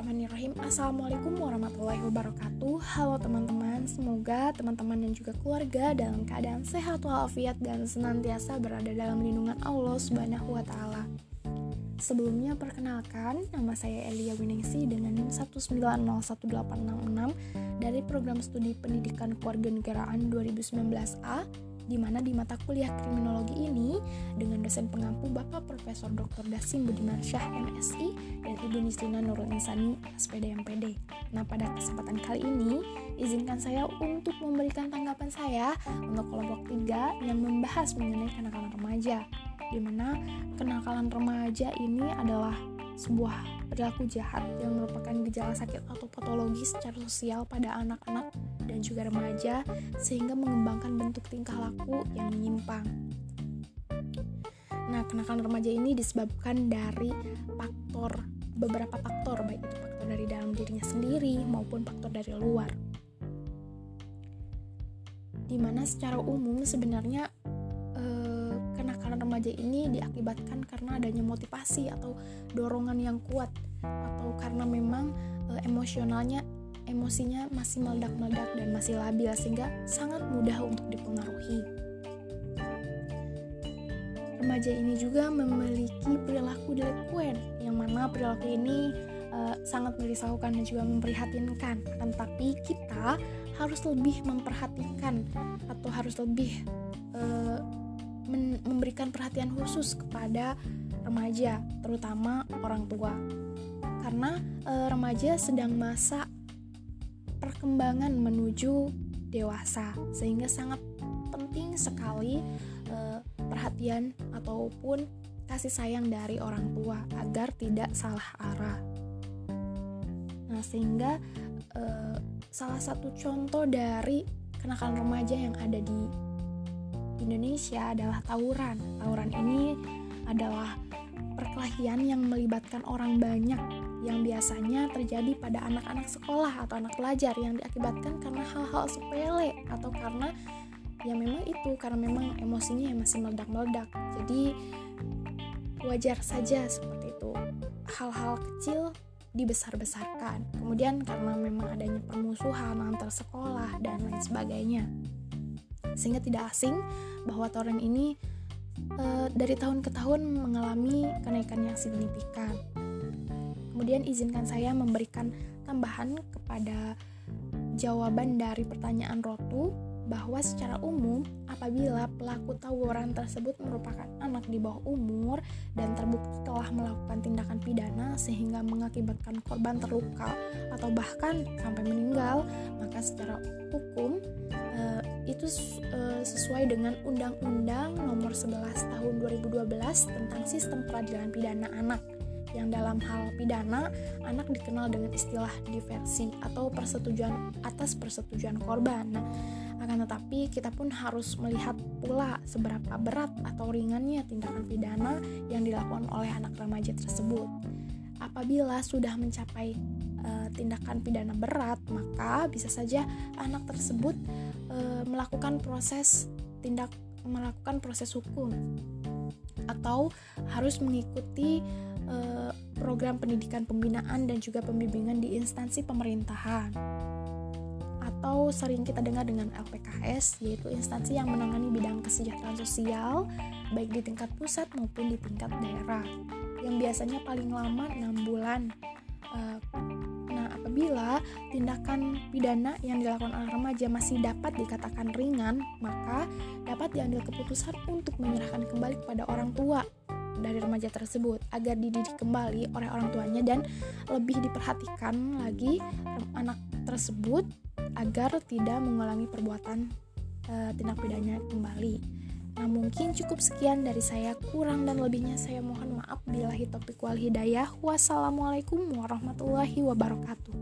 Bismillahirrahmanirrahim. Assalamualaikum warahmatullahi wabarakatuh. Halo teman-teman Semoga teman-teman dan juga keluarga Dalam keadaan sehat walafiat Dan senantiasa berada dalam lindungan Allah Subhanahu wa ta'ala. Sebelumnya perkenalkan Nama saya Elia Winingsi dengan NIM 1901866 Dari program studi pendidikan kewarganegaraan 2019A di mana di mata kuliah kriminologi ini dengan dosen pengampu Bapak Profesor Dr. Dasim Budiman Syah MSI dan Ibu Nislina Nurul Insani SPD MPD. Nah, pada kesempatan kali ini izinkan saya untuk memberikan tanggapan saya untuk kelompok 3 yang membahas mengenai kenakalan remaja di mana kenakalan remaja ini adalah sebuah perilaku jahat yang merupakan gejala sakit atau patologi secara sosial pada anak-anak dan juga remaja sehingga mengembangkan bentuk tingkah laku yang menyimpang. Nah, kenakalan remaja ini disebabkan dari faktor beberapa faktor baik itu faktor dari dalam dirinya sendiri maupun faktor dari luar. Di mana secara umum sebenarnya remaja ini diakibatkan karena adanya motivasi atau dorongan yang kuat atau karena memang e, emosionalnya emosinya masih meledak-meledak dan masih labil sehingga sangat mudah untuk dipengaruhi. Remaja ini juga memiliki perilaku delikuen yang mana perilaku ini e, sangat merisaukan dan juga memprihatinkan. Akan tapi kita harus lebih memperhatikan atau harus lebih e, memberikan perhatian khusus kepada remaja, terutama orang tua. Karena e, remaja sedang masa perkembangan menuju dewasa, sehingga sangat penting sekali e, perhatian ataupun kasih sayang dari orang tua agar tidak salah arah. Nah, sehingga e, salah satu contoh dari kenakalan remaja yang ada di Indonesia adalah tawuran. Tawuran ini adalah perkelahian yang melibatkan orang banyak yang biasanya terjadi pada anak-anak sekolah atau anak pelajar yang diakibatkan karena hal-hal sepele atau karena ya memang itu karena memang emosinya yang masih meledak-meledak. Jadi wajar saja seperti itu. Hal-hal kecil dibesar-besarkan. Kemudian karena memang adanya permusuhan antar sekolah dan lain sebagainya sehingga tidak asing bahwa torrent ini e, dari tahun ke tahun mengalami kenaikan yang signifikan. Kemudian izinkan saya memberikan tambahan kepada jawaban dari pertanyaan Rotu bahwa secara umum apabila pelaku tawuran tersebut merupakan anak di bawah umur dan terbukti telah melakukan tindakan pidana sehingga mengakibatkan korban terluka atau bahkan sampai meninggal, maka secara hukum uh, itu uh, sesuai dengan Undang-Undang Nomor 11 Tahun 2012 tentang Sistem Peradilan Pidana Anak yang dalam hal pidana anak dikenal dengan istilah diversi atau persetujuan atas persetujuan korban. Nah, akan tetapi kita pun harus melihat pula seberapa berat atau ringannya tindakan pidana yang dilakukan oleh anak remaja tersebut. Apabila sudah mencapai e, tindakan pidana berat, maka bisa saja anak tersebut e, melakukan proses tindak melakukan proses hukum. Atau harus mengikuti e, program pendidikan pembinaan dan juga pembimbingan di instansi pemerintahan. Atau sering kita dengar dengan LPKS yaitu instansi yang menangani bidang kesejahteraan sosial baik di tingkat pusat maupun di tingkat daerah yang biasanya paling lama 6 bulan eh, nah apabila tindakan pidana yang dilakukan oleh remaja masih dapat dikatakan ringan maka dapat diambil keputusan untuk menyerahkan kembali kepada orang tua dari remaja tersebut agar dididik kembali oleh orang tuanya dan lebih diperhatikan lagi anak tersebut agar tidak mengulangi perbuatan uh, tindak pidana kembali. Nah mungkin cukup sekian dari saya kurang dan lebihnya saya mohon maaf bila topik wal hidayah. Wassalamualaikum warahmatullahi wabarakatuh.